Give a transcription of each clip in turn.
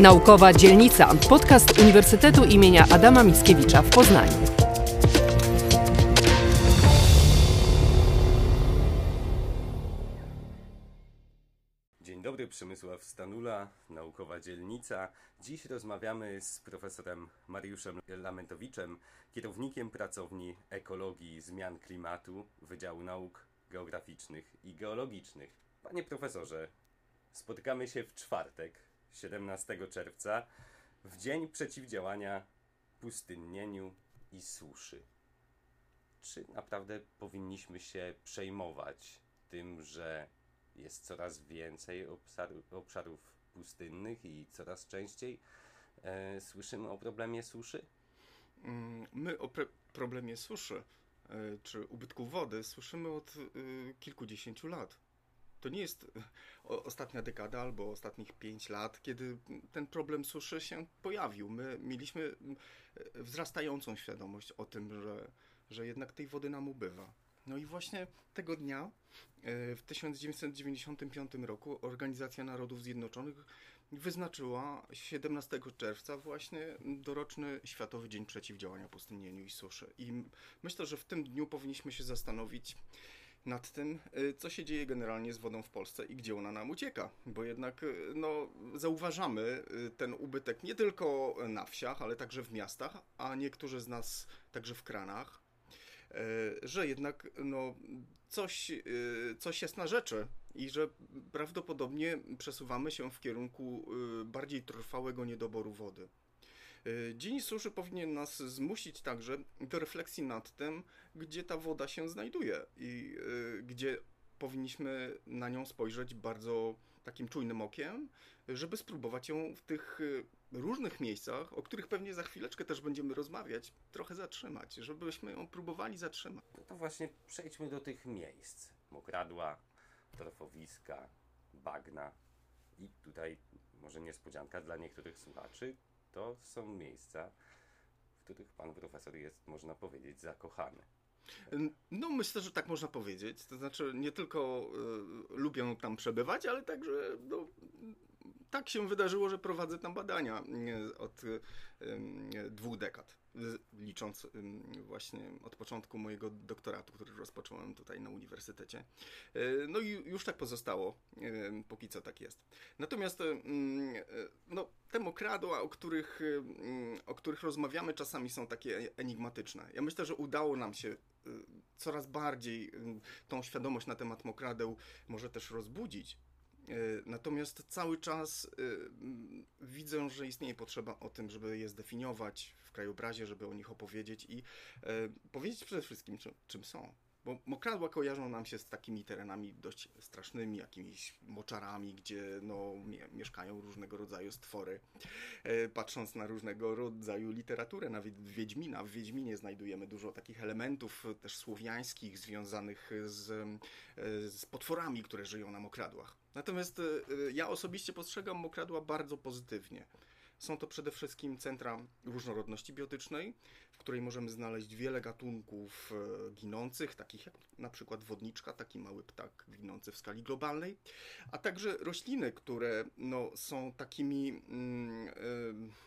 Naukowa Dzielnica. Podcast Uniwersytetu imienia Adama Mickiewicza w Poznaniu. Dzień dobry, Przemysław Stanula, Naukowa Dzielnica. Dziś rozmawiamy z profesorem Mariuszem Lamentowiczem, kierownikiem pracowni ekologii zmian klimatu Wydziału Nauk Geograficznych i Geologicznych. Panie profesorze, spotykamy się w czwartek, 17 czerwca, w dzień przeciwdziałania pustynnieniu i suszy. Czy naprawdę powinniśmy się przejmować tym, że jest coraz więcej obszarów, obszarów pustynnych i coraz częściej e, słyszymy o problemie suszy? Mm, My o problemie suszy e, czy ubytku wody słyszymy od e, kilkudziesięciu lat. To nie jest e, ostatnia dekada albo ostatnich pięć lat, kiedy ten problem suszy się pojawił. My mieliśmy e, wzrastającą świadomość o tym, że, że jednak tej wody nam ubywa. No i właśnie tego dnia, e, w 1995 roku, Organizacja Narodów Zjednoczonych wyznaczyła 17 czerwca właśnie doroczny Światowy Dzień Przeciwdziałania Pustynnieniu i Suszy. I myślę, że w tym dniu powinniśmy się zastanowić nad tym, y, co się dzieje generalnie z wodą w Polsce i gdzie ona nam ucieka. Bo jednak y, no, zauważamy y, ten ubytek nie tylko na wsiach, ale także w miastach, a niektórzy z nas także w kranach że jednak no, coś, coś jest na rzeczy i że prawdopodobnie przesuwamy się w kierunku bardziej trwałego niedoboru wody. E, Dzień suszy powinien nas zmusić także do refleksji nad tym, gdzie ta woda się znajduje i e, gdzie powinniśmy na nią spojrzeć bardzo takim czujnym okiem, żeby spróbować ją w tych e, różnych miejscach, o których pewnie za chwileczkę też będziemy rozmawiać, trochę zatrzymać, żebyśmy ją próbowali zatrzymać. No to właśnie przejdźmy do tych miejsc. Mokradła, torfowiska, bagna. I tutaj może niespodzianka dla niektórych słuchaczy. To są miejsca, w których pan profesor jest, można powiedzieć, zakochany. No, myślę, że tak można powiedzieć. To znaczy, nie tylko y, lubię tam przebywać, ale także no, tak się wydarzyło, że prowadzę tam badania od dwóch dekad, licząc właśnie od początku mojego doktoratu, który rozpocząłem tutaj na uniwersytecie. Y, No i już tak pozostało, póki co tak jest. Natomiast y, no, te mokradła, o których, o których rozmawiamy, czasami są takie enigmatyczne. Ja myślę, że udało nam się coraz bardziej tą świadomość na temat mokradeł może też rozbudzić. Y, Natomiast cały czas mm, widzę, że istnieje potrzeba o tym, żeby je zdefiniować w krajobrazie, żeby o nich opowiedzieć i y, powiedzieć przede wszystkim, czym są. Bo mokradła kojarzą nam się z takimi terenami dość strasznymi, jakimiś moczarami, gdzie no, mie- mieszkają różnego rodzaju stwory. E, Patrząc na różnego rodzaju literaturę, nawet Wiedźmina, w Wiedźminie znajdujemy dużo takich elementów też słowiańskich, związanych z, e, z potworami, które żyją na mokradłach. Natomiast e, ja osobiście postrzegam mokradła bardzo pozytywnie. Są to przede wszystkim centra różnorodności biotycznej, w której możemy znaleźć wiele gatunków e, ginących, takich jak na przykład wodniczka, taki mały ptak ginący w skali globalnej, a także rośliny, które no, są takimi mm, e,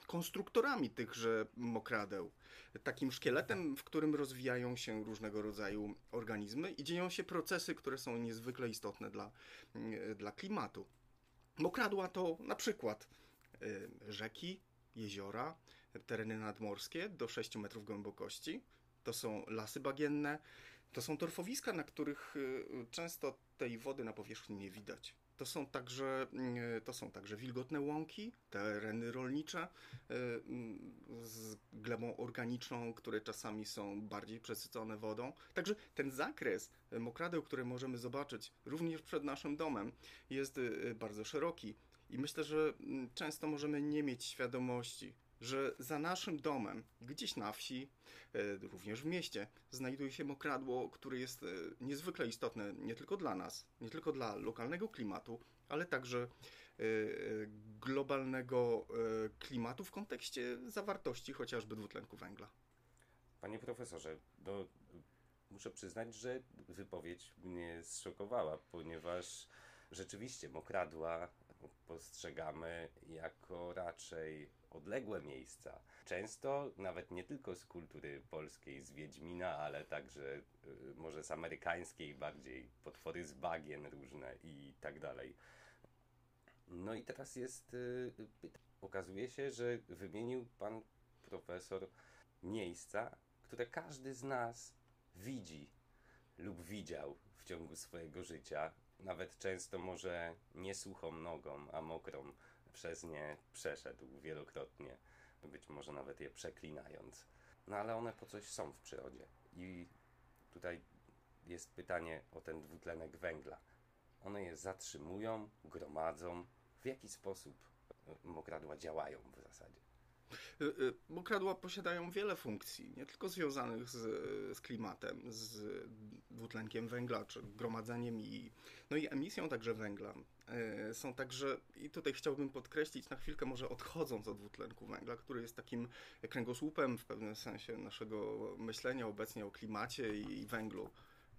konstruktorami tychże mokradeł. Takim szkieletem, w którym rozwijają się różnego rodzaju organizmy i dzieją się procesy, które są niezwykle istotne dla, mm, dla klimatu. Mokradła to na przykład rzeki, jeziora, tereny nadmorskie do 6 metrów głębokości. To są lasy bagienne, to są torfowiska, na których y, często tej wody na powierzchni nie widać. To są także, y, to są także wilgotne łąki, tereny rolnicze y, mm, z glebą organiczną, które czasami są bardziej przesycone wodą. Także ten zakres y, mokradeł, które możemy zobaczyć również przed naszym domem, jest y, bardzo szeroki. I myślę, że mm, często możemy nie mieć świadomości, że za naszym domem, gdzieś na wsi, e, również w mieście, znajduje się mokradło, które jest e, niezwykle istotne nie tylko dla nas, nie tylko dla lokalnego klimatu, ale także e, globalnego klimatu w kontekście zawartości chociażby dwutlenku węgla. Panie profesorze, no, muszę przyznać, że wypowiedź mnie zszokowała, ponieważ rzeczywiście mokradła postrzegamy jako raczej odległe miejsca. Często nawet nie tylko z kultury polskiej, z Wiedźmina, ale także y, może z amerykańskiej bardziej, potwory z bagien różne i tak dalej. No i teraz jest y, pytanie. Okazuje się, że wymienił pan profesor miejsca, które każdy z nas widzi lub widział w ciągu swojego życia. Nawet często może nie nogą, a mokrą przez nie przeszedł wielokrotnie, być może nawet je przeklinając. No ale one po coś są w przyrodzie. I tutaj jest pytanie o ten dwutlenek węgla. One je zatrzymują, gromadzą. W jaki sposób mokradła działają w zasadzie? Y, y, mokradła posiadają wiele funkcji, nie tylko związanych z, z, klimatem, z dwutlenkiem węgla, czy gromadzeniem i, no i emisją także węgla. Y, są także, i tutaj chciałbym podkreślić na chwilkę, może odchodząc od dwutlenku węgla, który jest takim kręgosłupem w pewnym sensie naszego myślenia obecnie o klimacie i węglu.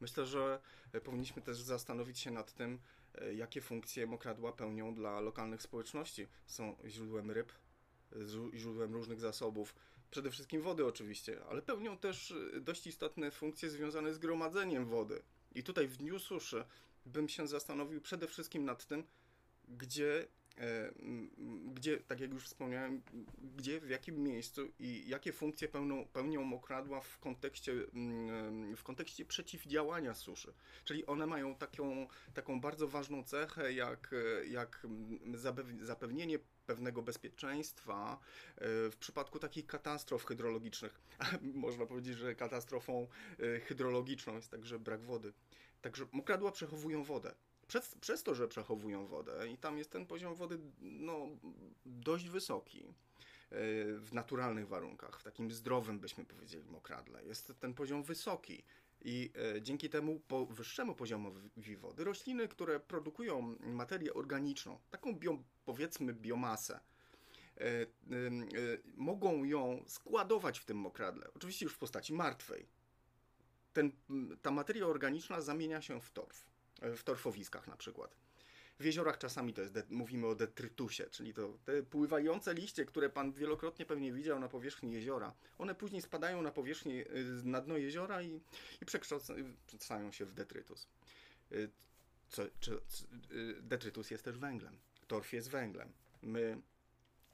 Myślę, że powinniśmy też zastanowić się nad tym, jakie funkcje mokradła pełnią dla lokalnych społeczności. Są źródłem ryb, źródłem różnych zasobów, przede wszystkim wody oczywiście, ale pełnią też y, dość istotne funkcje związane z gromadzeniem wody. I tutaj w dniu suszy bym się zastanowił przede wszystkim nad tym, gdzie, e, gdzie tak jak już wspomniałem, gdzie, w jakim miejscu i jakie funkcje pełną, pełnią mokradła w kontekście, w kontekście przeciwdziałania suszy. Czyli one mają taką, taką bardzo ważną cechę, jak, jak zapewnienie pewnego bezpieczeństwa e, w przypadku takich katastrof hydrologicznych. Można powiedzieć, że katastrofą e, hydrologiczną jest także brak wody. Także mokradła przechowują wodę. Przez, przez to, że przechowują wodę i tam jest ten poziom wody no, dość wysoki e, w naturalnych warunkach, w takim zdrowym byśmy powiedzieli mokradle, jest ten poziom wysoki. I dzięki temu po wyższemu poziomowi wody rośliny, które produkują materię organiczną, taką bio, powiedzmy biomasę, e, e, mogą ją składować w tym mokradle, oczywiście już w postaci martwej. Ten, ta materia organiczna zamienia się w torf, e, w torfowiskach na przykład. W jeziorach czasami to jest, mówimy o detrytusie, czyli to te pływające liście, które pan wielokrotnie pewnie widział na powierzchni jeziora, one później spadają na powierzchnię, na dno jeziora i, i przekształcają się w detrytus. Co, czy, detrytus jest też węglem torf jest węglem. My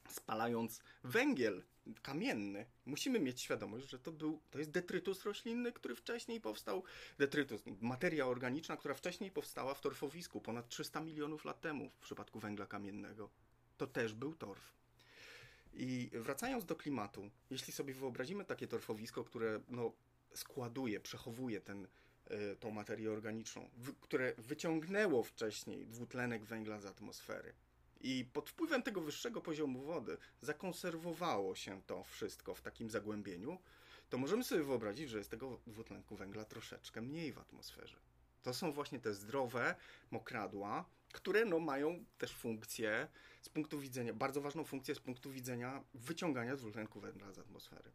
spalając węgiel kamienny, musimy mieć świadomość, że to, był, to jest detrytus roślinny, który wcześniej powstał, detrytus, materia organiczna, która wcześniej powstała w torfowisku ponad 300 milionów lat temu w przypadku węgla kamiennego. To też był torf. I wracając do klimatu, jeśli sobie wyobrazimy takie torfowisko, które no, składuje, przechowuje ten, y, tą materię organiczną, w, które wyciągnęło wcześniej dwutlenek węgla z atmosfery, i pod wpływem tego wyższego poziomu wody zakonserwowało się to wszystko w takim zagłębieniu, to możemy sobie wyobrazić, że jest tego dwutlenku węgla troszeczkę mniej w atmosferze. To są właśnie te zdrowe mokradła, które no, mają też funkcję z punktu widzenia, bardzo ważną funkcję z punktu widzenia wyciągania dwutlenku węgla z atmosfery.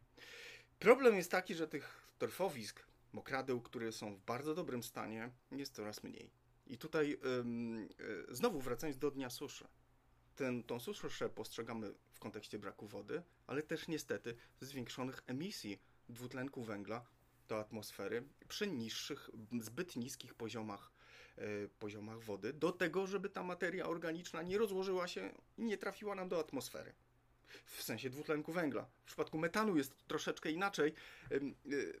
Problem jest taki, że tych torfowisk, mokradeł, które są w bardzo dobrym stanie, jest coraz mniej. I tutaj ym, y, znowu wracając do dnia suszy ten, tą suszę postrzegamy w kontekście braku wody, ale też niestety zwiększonych emisji dwutlenku węgla do atmosfery przy niższych, zbyt niskich poziomach, yy, poziomach wody, do tego, żeby ta materia organiczna nie rozłożyła się i nie trafiła nam do atmosfery. W sensie dwutlenku węgla. W przypadku metanu jest troszeczkę inaczej. Yy, yy,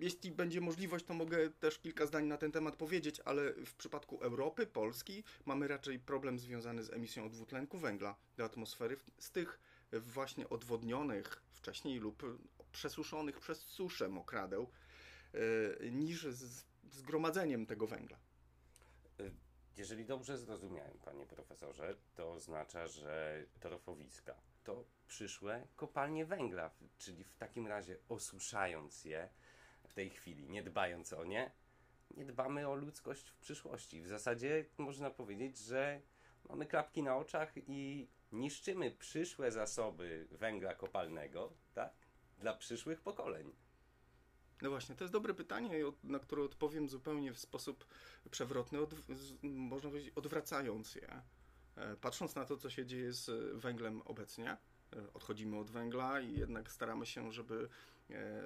jeśli będzie możliwość, to mogę też kilka zdań na ten temat powiedzieć, ale w przypadku Europy, Polski, mamy raczej problem związany z emisją dwutlenku węgla do atmosfery z tych właśnie odwodnionych wcześniej lub przesuszonych przez suszę mokradeł, e, niż z zgromadzeniem tego węgla. E, jeżeli dobrze zrozumiałem, panie profesorze, to oznacza, że torfowiska to przyszłe kopalnie węgla, czyli w takim razie osuszając je, w tej chwili, nie dbając o nie, nie dbamy o ludzkość w przyszłości. W zasadzie można powiedzieć, że mamy klapki na oczach i niszczymy przyszłe zasoby węgla kopalnego, tak? Dla przyszłych pokoleń. No właśnie, to jest dobre pytanie, na które odpowiem zupełnie w sposób przewrotny, można powiedzieć odwracając je. Patrząc na to, co się dzieje z węglem obecnie, odchodzimy od węgla i jednak staramy się, żeby,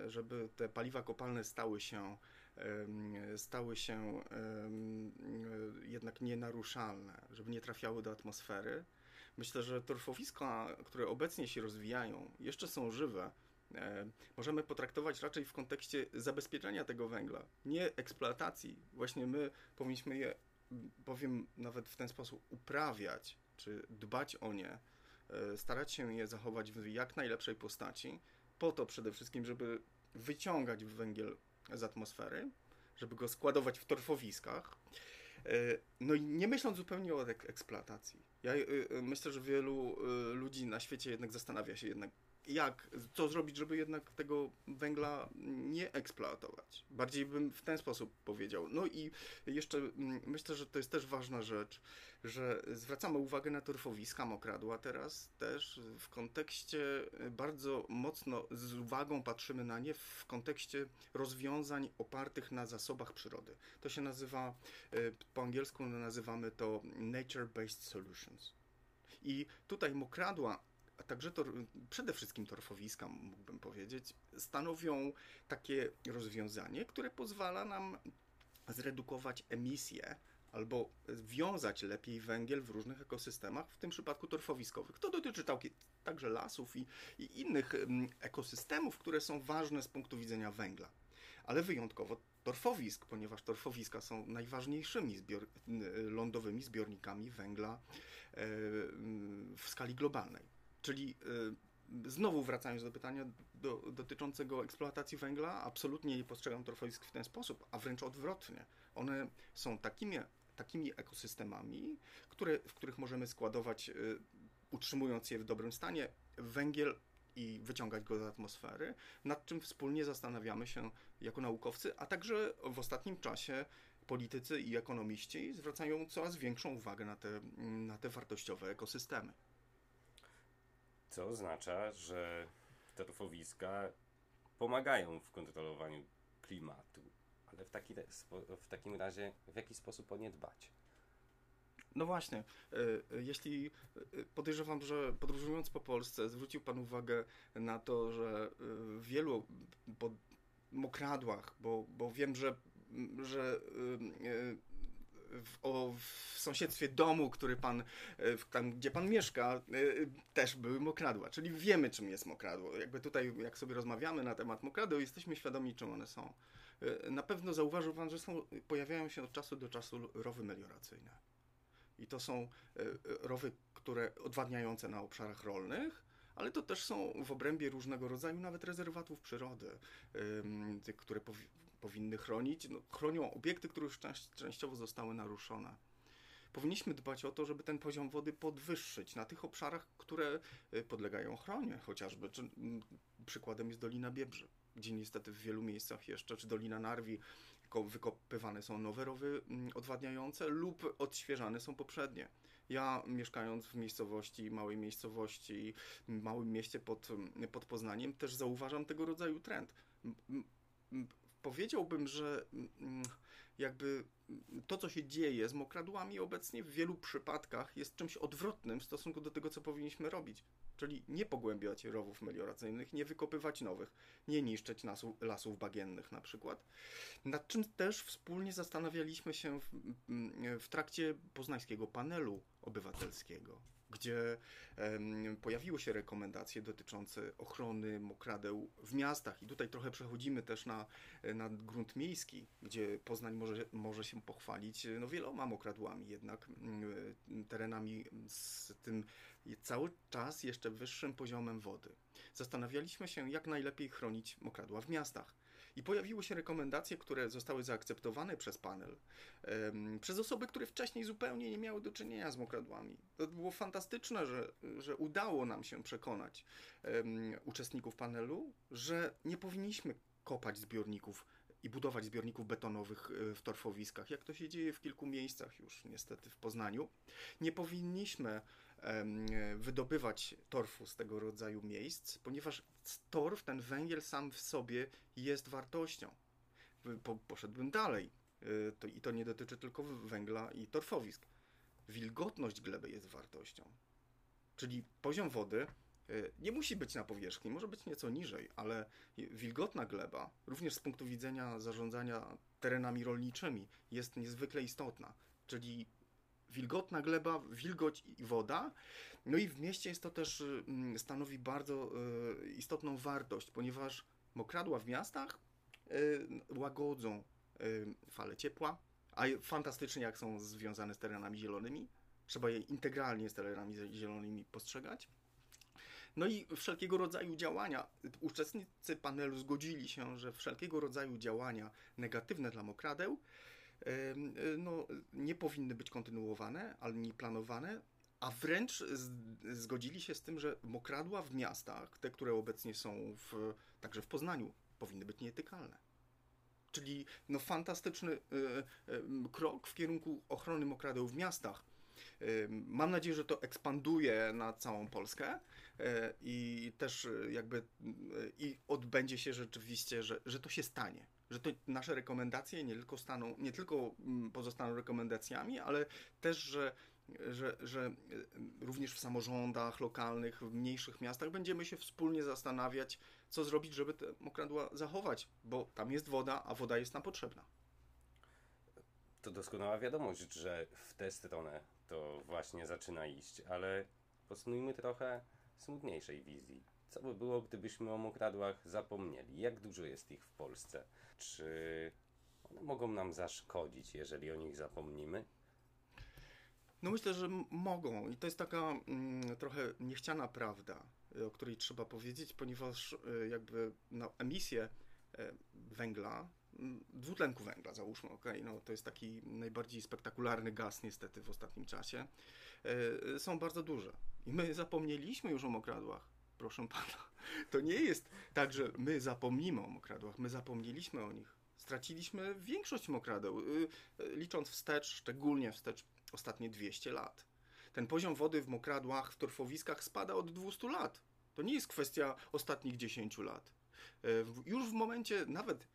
żeby te paliwa kopalne stały się stały się jednak nienaruszalne, żeby nie trafiały do atmosfery. Myślę, że torfowiska, które obecnie się rozwijają, jeszcze są żywe. E, możemy potraktować raczej w kontekście zabezpieczenia tego węgla, nie eksploatacji. Właśnie my powinniśmy je, powiem nawet w ten sposób, uprawiać, czy dbać o nie, e, starać się je zachować w jak najlepszej postaci, po to przede wszystkim, żeby wyciągać węgiel z atmosfery, żeby go składować w torfowiskach. E, no i nie myśląc zupełnie o eksploatacji. Ja e, e, myślę, że wielu ludzi na świecie jednak zastanawia się jednak, jak, co zrobić, żeby jednak tego węgla nie eksploatować. Bardziej bym w ten sposób powiedział. No i jeszcze mm, myślę, że to jest też ważna rzecz, że zwracamy uwagę na torfowiska mokradła teraz też w kontekście bardzo mocno z uwagą patrzymy na nie w kontekście rozwiązań opartych na zasobach przyrody. To się nazywa, y, po angielsku nazywamy to nature-based solutions. I tutaj mokradła a także tor, przede wszystkim torfowiska, mógłbym powiedzieć, stanowią takie rozwiązanie, które pozwala nam zredukować emisję albo wiązać lepiej węgiel w różnych ekosystemach, w tym przypadku torfowiskowych. To dotyczy także lasów i, i innych ekosystemów, które są ważne z punktu widzenia węgla. Ale wyjątkowo torfowisk, ponieważ torfowiska są najważniejszymi zbior lądowymi zbiornikami węgla e, w skali globalnej. Czyli y, znowu wracając do pytania do, dotyczącego eksploatacji węgla, absolutnie nie postrzegam torfowisk w ten sposób, a wręcz odwrotnie. One są takimi, takimi ekosystemami, które, w których możemy składować, y, utrzymując je w dobrym stanie, węgiel i wyciągać go z atmosfery, nad czym wspólnie zastanawiamy się jako naukowcy, a także w ostatnim czasie politycy i ekonomiści zwracają coraz większą uwagę na te, na te wartościowe ekosystemy. Co oznacza, że torfowiska pomagają w kontrolowaniu klimatu. Ale w, taki, w takim razie w jaki sposób o nie dbać? No właśnie, e, e, jeśli e, podejrzewam, że podróżując po Polsce zwrócił Pan uwagę na to, że w wielu mokradłach, bo, bo wiem, że, że w, o, w sąsiedztwie domu, który pan, e, tam gdzie pan mieszka, e, też były mokradła. Czyli wiemy, czym jest mokradło. Jakby tutaj, jak sobie rozmawiamy na temat mokradeł, jesteśmy świadomi, czym one są. E, na pewno zauważył pan, że są, pojawiają się od czasu do czasu rowy melioracyjne. I to są rowy, które odwadniające na obszarach rolnych, ale to też są w obrębie różnego rodzaju nawet rezerwatów przyrody, które powinny chronić, no, chronią obiekty, które już częściowo zostały naruszone. Powinniśmy dbać o to, żeby ten poziom wody podwyższyć na tych obszarach, które y, podlegają ochronie, chociażby. Czy, przykładem jest Dolina Biebrzy, gdzie niestety w wielu miejscach jeszcze, czy Dolina Narwi, wykopywane są nowe rowy odwadniające lub odświeżane są poprzednie. Ja mieszkając w miejscowości, małej miejscowości, małym mieście pod, pod Poznaniem, też zauważam tego rodzaju trend powiedziałbym, że mm, jakby to, co się dzieje z mokradłami obecnie w wielu przypadkach jest czymś odwrotnym w stosunku do tego, co powinniśmy robić. Czyli nie pogłębiać rowów melioracyjnych, nie wykopywać nowych, nie niszczyć lasów, lasów bagiennych na przykład. Nad czym też wspólnie zastanawialiśmy się w, w trakcie poznańskiego panelu obywatelskiego gdzie pojawiły się rekomendacje dotyczące ochrony mokradeł w miastach. I tutaj trochę przechodzimy też na, na grunt miejski, gdzie Poznań może, może się pochwalić no, wieloma mokradłami, jednak um, terenami z tym cały czas jeszcze wyższym poziomem wody. Zastanawialiśmy się, jak najlepiej chronić mokradła w miastach. I pojawiły się rekomendacje, które zostały zaakceptowane przez panel, przez osoby, które wcześniej zupełnie nie miały do czynienia z mokradłami. To było fantastyczne, że, że udało nam się przekonać uczestników panelu, że nie powinniśmy kopać zbiorników i budować zbiorników betonowych e, w torfowiskach, jak to się dzieje w kilku miejscach już niestety w Poznaniu. Nie powinniśmy wydobywać torfu z tego rodzaju miejsc, ponieważ torf, ten węgiel sam w sobie jest wartością. Po, poszedłbym dalej. Y, to, I to nie dotyczy tylko węgla i torfowisk. wilgotność gleby jest wartością. Czyli poziom wody y, nie musi być na powierzchni, może być nieco niżej, ale wilgotna gleba, również z punktu widzenia zarządzania terenami rolniczymi, jest niezwykle istotna. Czyli wilgotna gleba, wilgoć i woda. No i w mieście jest to też mm, stanowi bardzo y, istotną wartość, ponieważ mokradła w miastach łagodzą fale ciepła, a fantastycznie jak są związane z terenami zielonymi. Trzeba je integralnie z terenami zielonymi postrzegać. No i wszelkiego rodzaju działania. Uczestnicy panelu zgodzili się, że wszelkiego rodzaju działania negatywne dla mokradeł no, nie powinny być kontynuowane, ani planowane, a wręcz zgodzili się z tym, że mokradła w miastach, te, które obecnie są w, także w Poznaniu, powinny być nietykalne. Czyli no, fantastyczny y, y, krok w kierunku ochrony mokradeł w miastach. Mam nadzieję, że to ekspanduje na całą Polskę i też jakby i odbędzie się rzeczywiście, że, że to się stanie. Że to nasze rekomendacje nie tylko staną, nie tylko mm, pozostaną rekomendacjami, ale też, że że, że również w samorządach lokalnych, w mniejszych miastach będziemy się wspólnie zastanawiać, co zrobić, żeby te mokradła zachować, bo tam jest woda, a woda jest nam potrzebna. To doskonała wiadomość, że w tę stronę to właśnie zaczyna iść, ale posunujmy trochę smutniejszej wizji. Co by było, gdybyśmy o mokradłach zapomnieli? Jak dużo jest ich w Polsce? Czy one mogą nam zaszkodzić, jeżeli o nich zapomnimy? No myślę, że mogą i to jest taka mm, trochę niechciana prawda, y, o której trzeba powiedzieć, ponieważ y, jakby no, emisje y, węgla, mm, dwutlenku węgla załóżmy, ok, no to jest taki najbardziej spektakularny gaz niestety w ostatnim czasie, są bardzo duże. I my zapomnieliśmy już o mokradłach, proszę pana. To nie jest tak, że my zapomnimy o mokradłach, my zapomnieliśmy o nich. Straciliśmy większość mokradeł, licząc wstecz, szczególnie wstecz ostatnie 200 lat. Ten poziom wody w mokradłach, w torfowiskach spada od 200 lat. To nie jest kwestia ostatnich 10 lat. E, już w momencie, nawet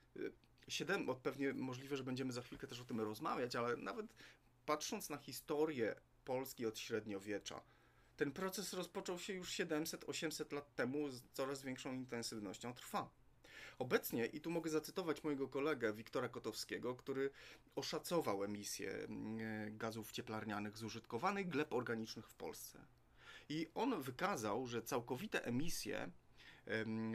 7, e, pewnie możliwe, że będziemy za chwilkę też o tym rozmawiać, ale nawet patrząc na historię Polski od średniowiecza, ten proces rozpoczął się już 700-800 lat temu z coraz większą intensywnością trwa. Obecnie, i tu mogę zacytować mojego kolegę Wiktora Kotowskiego, który oszacował emisję mm, gazów cieplarnianych z użytkowanych gleb organicznych w Polsce. I on wykazał, że całkowite emisje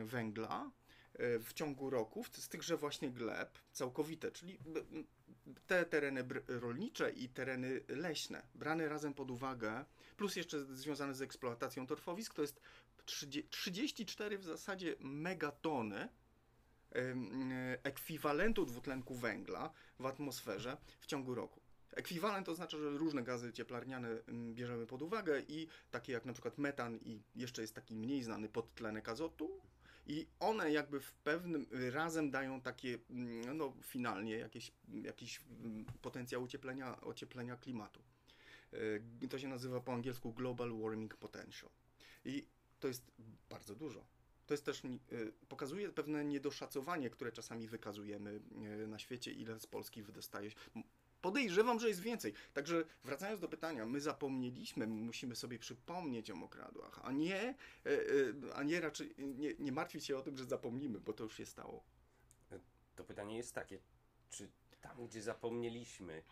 węgla e, w ciągu roku z tychże właśnie gleb, całkowite, czyli te tereny rolnicze i tereny leśne, brane razem pod uwagę, plus jeszcze związane z eksploatacją torfowisk, to jest 34 w zasadzie megatony ekwiwalentu dwutlenku węgla w atmosferze w ciągu roku. Ekwiwalent oznacza, że różne gazy cieplarniane bierzemy pod uwagę i takie jak na przykład metan i jeszcze jest taki mniej znany podtlenek azotu i one jakby w pewnym razem dają takie, no finalnie jakieś, jakiś potencjał ocieplenia, ocieplenia klimatu. E, to się nazywa po angielsku Global Warming Potential. I to jest bardzo dużo. To jest też, y, pokazuje pewne niedoszacowanie, które czasami wykazujemy y, na świecie, ile z Polski wydostaje. Podejrzewam, że jest więcej. Także wracając do pytania, my zapomnieliśmy, musimy sobie przypomnieć o mokradłach, a nie, y, a nie raczej nie, nie martwić się o tym, że zapomnimy, bo to już się stało. To pytanie jest takie, czy tam, gdzie zapomnieliśmy,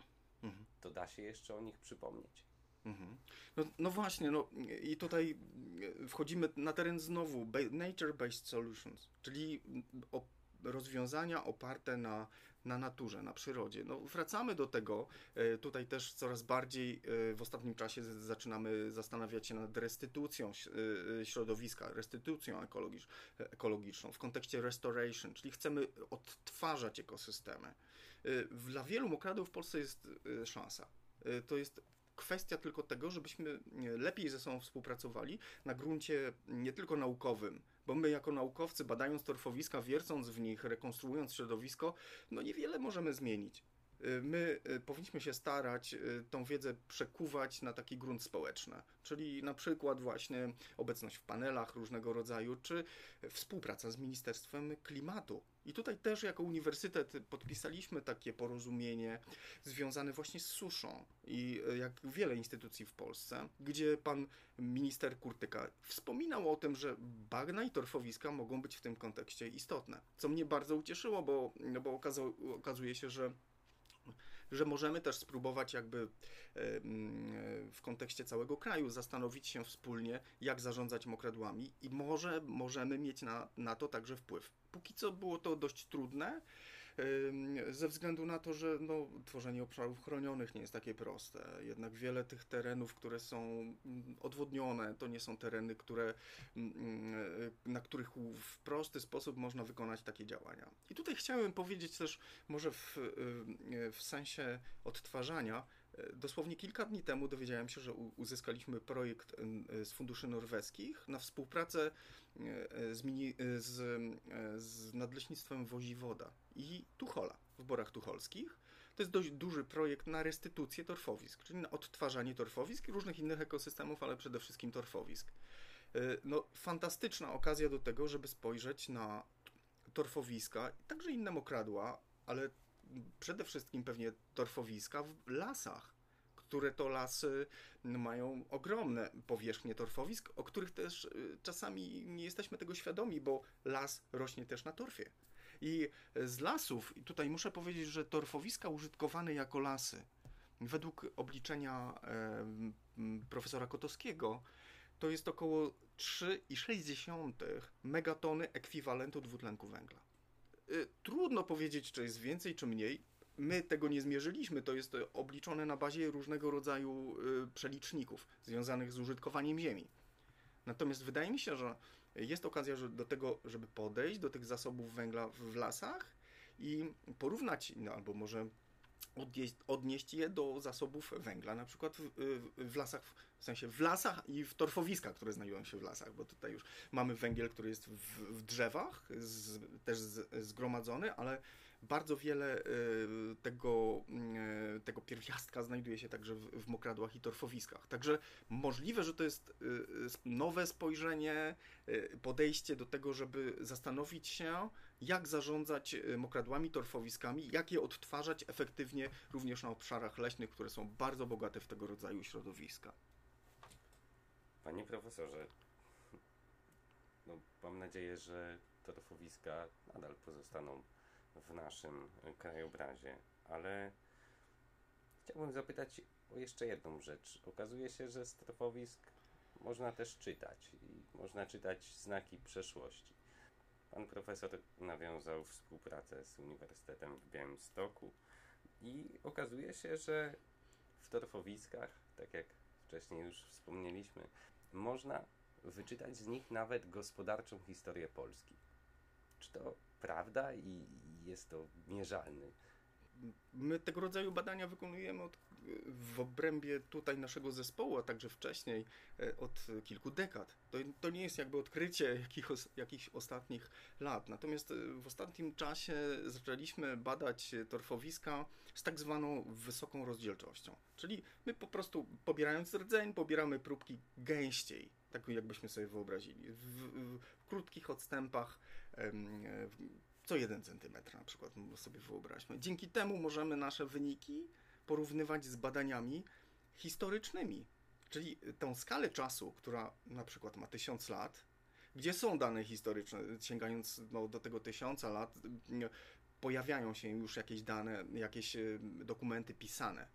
mhm. to da się jeszcze o nich przypomnieć? Mhm. No, no, właśnie, no i tutaj wchodzimy na teren znowu nature-based solutions, czyli o, rozwiązania oparte na, na naturze, na przyrodzie. No, wracamy do tego, e, tutaj też coraz bardziej e, w ostatnim czasie zaczynamy zastanawiać się nad restytucją e, środowiska, restytucją ekologiczną w kontekście restoration, czyli chcemy odtwarzać ekosystemy. Dla wielu mokradów w Polsce jest szansa. To jest kwestia tylko tego, żebyśmy lepiej ze sobą współpracowali na gruncie nie tylko naukowym, bo my jako naukowcy badając torfowiska, wiercąc w nich, rekonstruując środowisko, no niewiele możemy zmienić. Y, my y, powinniśmy się starać y, tą wiedzę przekuwać na taki grunt społeczny, czyli na przykład właśnie obecność w panelach różnego rodzaju, czy współpraca z Ministerstwem Klimatu. I tutaj też jako uniwersytet podpisaliśmy takie porozumienie związane właśnie z suszą i jak wiele instytucji w Polsce, gdzie pan minister Kurtyka wspominał o tym, że bagna i torfowiska mogą być w tym kontekście istotne. Co mnie bardzo ucieszyło, bo, no bo okazuje się, że że możemy też spróbować jakby w kontekście całego kraju zastanowić się wspólnie, jak zarządzać mokradłami i może możemy mieć na, na to także wpływ. Póki co było to dość trudne, ze względu na to, że no, tworzenie obszarów chronionych nie jest takie proste. Jednak wiele tych terenów, które są mm, odwodnione, to nie są tereny, które, mm, mm, na których w prosty sposób można wykonać takie działania. I tutaj chciałem powiedzieć też, może w, w sensie odtwarzania, Dosłownie kilka dni temu dowiedziałem się, że uzyskaliśmy projekt z funduszy norweskich na współpracę z, mini, z, z nadleśnictwem Woziwoda i Tuchola w Borach Tucholskich. To jest dość duży projekt na restytucję torfowisk, czyli na odtwarzanie torfowisk i różnych innych ekosystemów, ale przede wszystkim torfowisk. No, fantastyczna okazja do tego, żeby spojrzeć na torfowiska, także inne mokradła, ale przede wszystkim pewnie torfowiska w lasach, które to lasy mają ogromne powierzchnie torfowisk, o których też y, czasami nie jesteśmy tego świadomi, bo las rośnie też na torfie. I z lasów, i tutaj muszę powiedzieć, że torfowiska użytkowane jako lasy, według obliczenia profesora Kotowskiego, to jest około 3,6 megatony ekwiwalentu dwutlenku węgla. Y, trudno powiedzieć, czy jest więcej, czy mniej. My tego nie zmierzyliśmy, to jest obliczone na bazie różnego rodzaju y, przeliczników związanych z użytkowaniem ziemi. Natomiast wydaje mi się, że jest okazja do tego, żeby podejść do tych zasobów węgla w lasach i porównać, no, albo może odnieść, odnieść je do zasobów węgla, na przykład w, w, lasach, w sensie w lasach i w torfowiskach, które znajdują się w lasach, bo tutaj już mamy węgiel, który jest w, w drzewach, z, też z, zgromadzony, ale bardzo wiele y, tego, y, tego pierwiastka znajduje się także w, w mokradłach i torfowiskach. Także możliwe, że to jest y, nowe spojrzenie, podejście do tego, żeby zastanowić się, jak zarządzać mokradłami, torfowiskami, jak je odtwarzać efektywnie również na obszarach leśnych, które są bardzo bogate w tego rodzaju środowiska. Panie profesorze, no, mam nadzieję, że torfowiska nadal pozostaną w naszym krajobrazie, ale chciałbym zapytać o jeszcze jedną rzecz. Okazuje się, że z można też czytać i można czytać znaki przeszłości. Pan profesor nawiązał współpracę z Uniwersytetem w Białymstoku i okazuje się, że w torfowiskach, tak jak wcześniej już wspomnieliśmy, można wyczytać z nich nawet gospodarczą historię Polski. Czy to prawda i jest to mierzalny? My tego rodzaju badania wykonujemy od, w obrębie tutaj naszego zespołu, a także wcześniej e, od kilku dekad. To, to nie jest jakby odkrycie jakich, jakichś ostatnich lat. Natomiast e, w ostatnim czasie zaczęliśmy badać torfowiska z tak zwaną wysoką rozdzielczością. Czyli my po prostu pobierając rdzeń, pobieramy próbki gęściej, tak jakbyśmy sobie wyobrazili, w, w, w krótkich odstępach, co jeden centymetr na przykład sobie wyobraźmy. Dzięki temu możemy nasze wyniki porównywać z badaniami historycznymi, czyli tą skalę czasu, która na przykład ma tysiąc lat, gdzie są dane historyczne, sięgając no, do tego tysiąca lat, pojawiają się już jakieś dane, jakieś dokumenty pisane.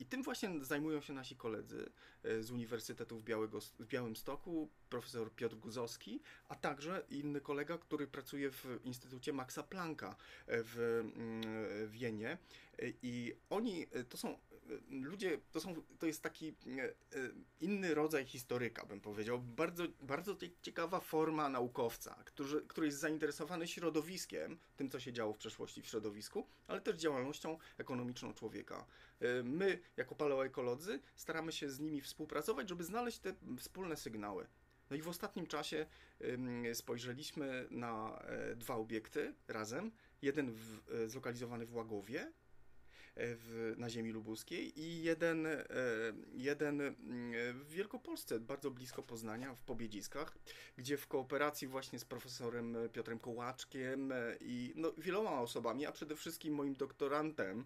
I tym właśnie zajmują się nasi koledzy e, z Uniwersytetu w, Białego, w Białymstoku, profesor Piotr Guzowski, a także inny kolega, który pracuje w Instytucie Maxa Plancka e, w mm, Wienie. E, I oni to są ludzie, to, są, to jest taki inny rodzaj historyka, bym powiedział. Bardzo, bardzo ciekawa forma naukowca, który, który jest zainteresowany środowiskiem, tym, co się działo w przeszłości w środowisku, ale też działalnością ekonomiczną człowieka. My, jako paleoekolodzy, staramy się z nimi współpracować, żeby znaleźć te wspólne sygnały. No i w ostatnim czasie spojrzeliśmy na e, dwa obiekty razem. Jeden w, e, zlokalizowany w Łagowie w, na ziemi lubuskiej i jeden, jeden w Wielkopolsce, bardzo blisko Poznania, w Pobiedziskach, gdzie w kooperacji właśnie z profesorem Piotrem Kołaczkiem i no, wieloma osobami, a przede wszystkim moim doktorantem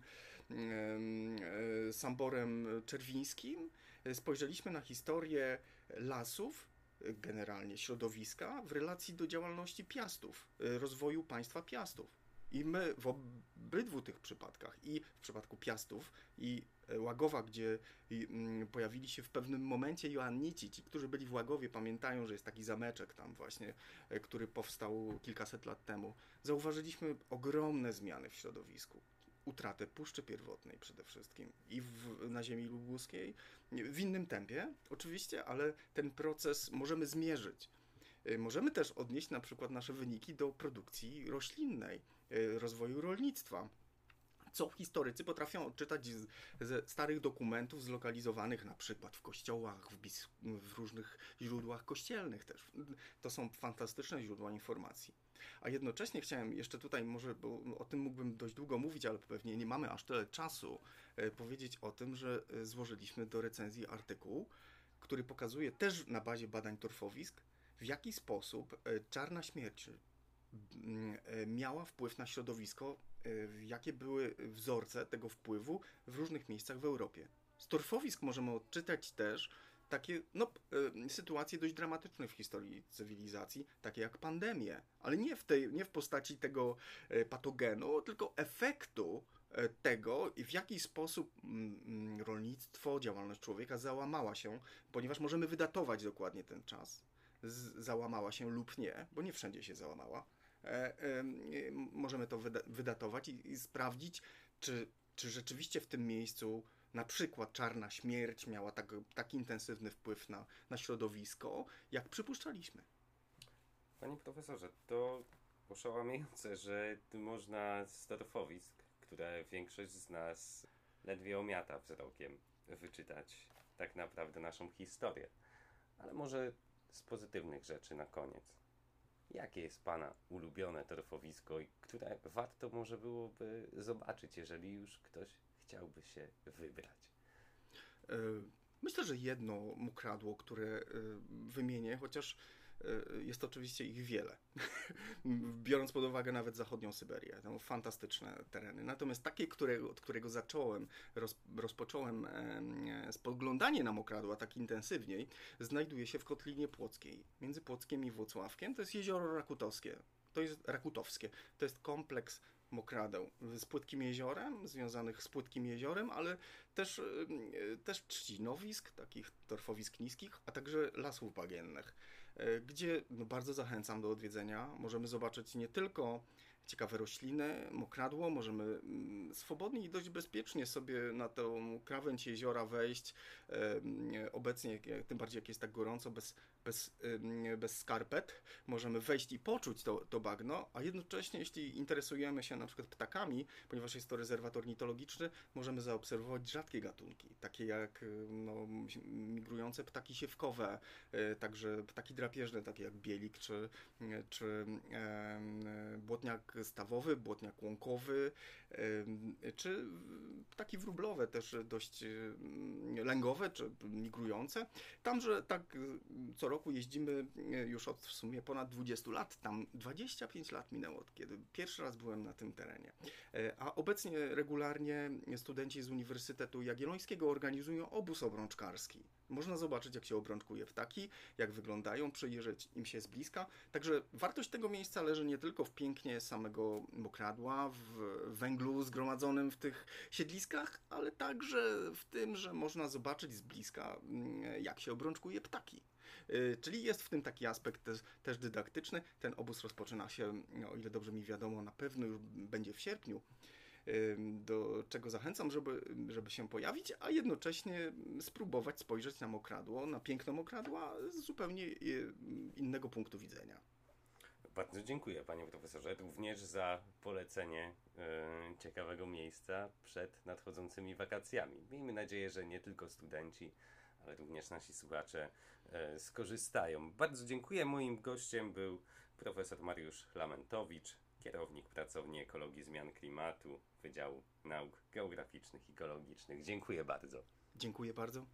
Samborem Czerwińskim, spojrzeliśmy na historię lasów, generalnie środowiska, w relacji do działalności piastów, rozwoju państwa piastów. I my w obydwu tych przypadkach, i w przypadku Piastów, i Łagowa, gdzie mm, pojawili się w pewnym momencie Joannici, ci, którzy byli w Łagowie, pamiętają, że jest taki zameczek tam właśnie, e, który powstał kilkaset lat temu. Zauważyliśmy ogromne zmiany w środowisku utratę Puszczy Pierwotnej przede wszystkim i w, na ziemi lubuskiej w innym tempie oczywiście, ale ten proces możemy zmierzyć. Y, możemy też odnieść na przykład nasze wyniki do produkcji roślinnej, y, rozwoju rolnictwa co historycy potrafią odczytać z, ze starych dokumentów zlokalizowanych na przykład w kościołach, w, w, różnych źródłach kościelnych też. To są fantastyczne źródła informacji. A jednocześnie chciałem jeszcze tutaj, może bo o tym mógłbym dość długo mówić, ale pewnie nie mamy aż tyle czasu, e, powiedzieć o tym, że e, złożyliśmy do recenzji artykuł, który pokazuje też na bazie badań torfowisk, w jaki sposób e, czarna śmierć miała wpływ na środowisko, jakie były wzorce tego wpływu w różnych miejscach w Europie. Z torfowisk możemy odczytać też, takie no, y, sytuacje dość dramatyczne w historii cywilizacji, takie jak pandemie, ale nie w, tej, nie w postaci tego y, patogenu, tylko efektu y, tego, w jaki sposób rolnictwo, działalność człowieka załamała się, ponieważ możemy wydatować dokładnie ten czas. Załamała się lub nie, bo nie wszędzie się załamała. E, e, możemy to wyda wydatować i, i sprawdzić, czy, czy rzeczywiście w tym miejscu na przykład czarna śmierć miała tak, tak intensywny wpływ na, na środowisko, jak przypuszczaliśmy. Panie profesorze, to oszałamiające, że można z torfowisk, które większość z nas ledwie omiata wzrokiem, wyczytać tak naprawdę naszą historię. Ale może z pozytywnych rzeczy na koniec. Jakie jest Pana ulubione torfowisko, które warto może byłoby zobaczyć, jeżeli już ktoś chciałby się wybrać? E, myślę, że jedno mokradło, które e, wymienię, chociaż e, jest oczywiście ich wiele. Biorąc pod uwagę nawet zachodnią Syberię, to fantastyczne tereny. Natomiast takie, które, od którego zacząłem, roz, rozpocząłem spoglądanie na mokradła tak intensywniej, znajduje się w Kotlinie Płockiej. Między Płockiem i Włocławkiem to jest jezioro Rakutowskie. To jest Rakutowskie. To jest kompleks mokradeł z płytkim jeziorem, związanych z płytkim jeziorem, ale też, y, też trzcinowisk, takich torfowisk niskich, a także lasów bagiennych, y, gdzie no, bardzo zachęcam do odwiedzenia. Możemy zobaczyć nie tylko ciekawe rośliny, mokradło, możemy mm, swobodnie i dość bezpiecznie sobie na tą krawędź jeziora wejść. Obecnie, tym bardziej jak jest tak gorąco, bez, bez, bez skarpet, możemy wejść i poczuć to, to bagno, a jednocześnie jeśli interesujemy się na przykład ptakami, ponieważ jest to rezerwat ornitologiczny, możemy zaobserwować rzadkie gatunki, takie jak no, migrujące ptaki siewkowe, e, także ptaki drapieżne, takie jak bielik czy, czy e, błotniak stawowy, błotniak łąkowy, czy ptaki wróblowe też dość lęgowe, czy migrujące. Tam, że tak co roku jeździmy już od w sumie ponad 20 lat, tam 25 lat minęło od kiedy pierwszy raz byłem na tym terenie. E, a obecnie regularnie studenci z Uniwersytetu Jagiellońskiego organizują obóz obrączkarski. Można zobaczyć, jak się obrączkuje ptaki, jak wyglądają, przyjrzeć im się z bliska. Także wartość tego miejsca leży nie tylko w pięknie samego mokradła, w węglu zgromadzonym w tych siedliskach, ale także w tym, że można zobaczyć z bliska, mm, jak się obrączkuje ptaki. Y, czyli jest w tym taki aspekt też, też dydaktyczny. Ten obóz rozpoczyna się, o ile dobrze mi wiadomo, na pewno już będzie w sierpniu do czego zachęcam, żeby, żeby się pojawić, a jednocześnie spróbować spojrzeć na mokradło, na piękno mokradła z zupełnie y, innego punktu widzenia. Bardzo dziękuję panie profesorze również za polecenie e, ciekawego miejsca przed nadchodzącymi wakacjami. Miejmy nadzieję, że nie tylko studenci, ale również nasi słuchacze skorzystają. Bardzo dziękuję. Moim gościem był profesor Mariusz Lamentowicz, kierownik pracowni ekologii zmian klimatu Wydziału Nauk Geograficznych i Ekologicznych. Dziękuję bardzo. Dziękuję bardzo.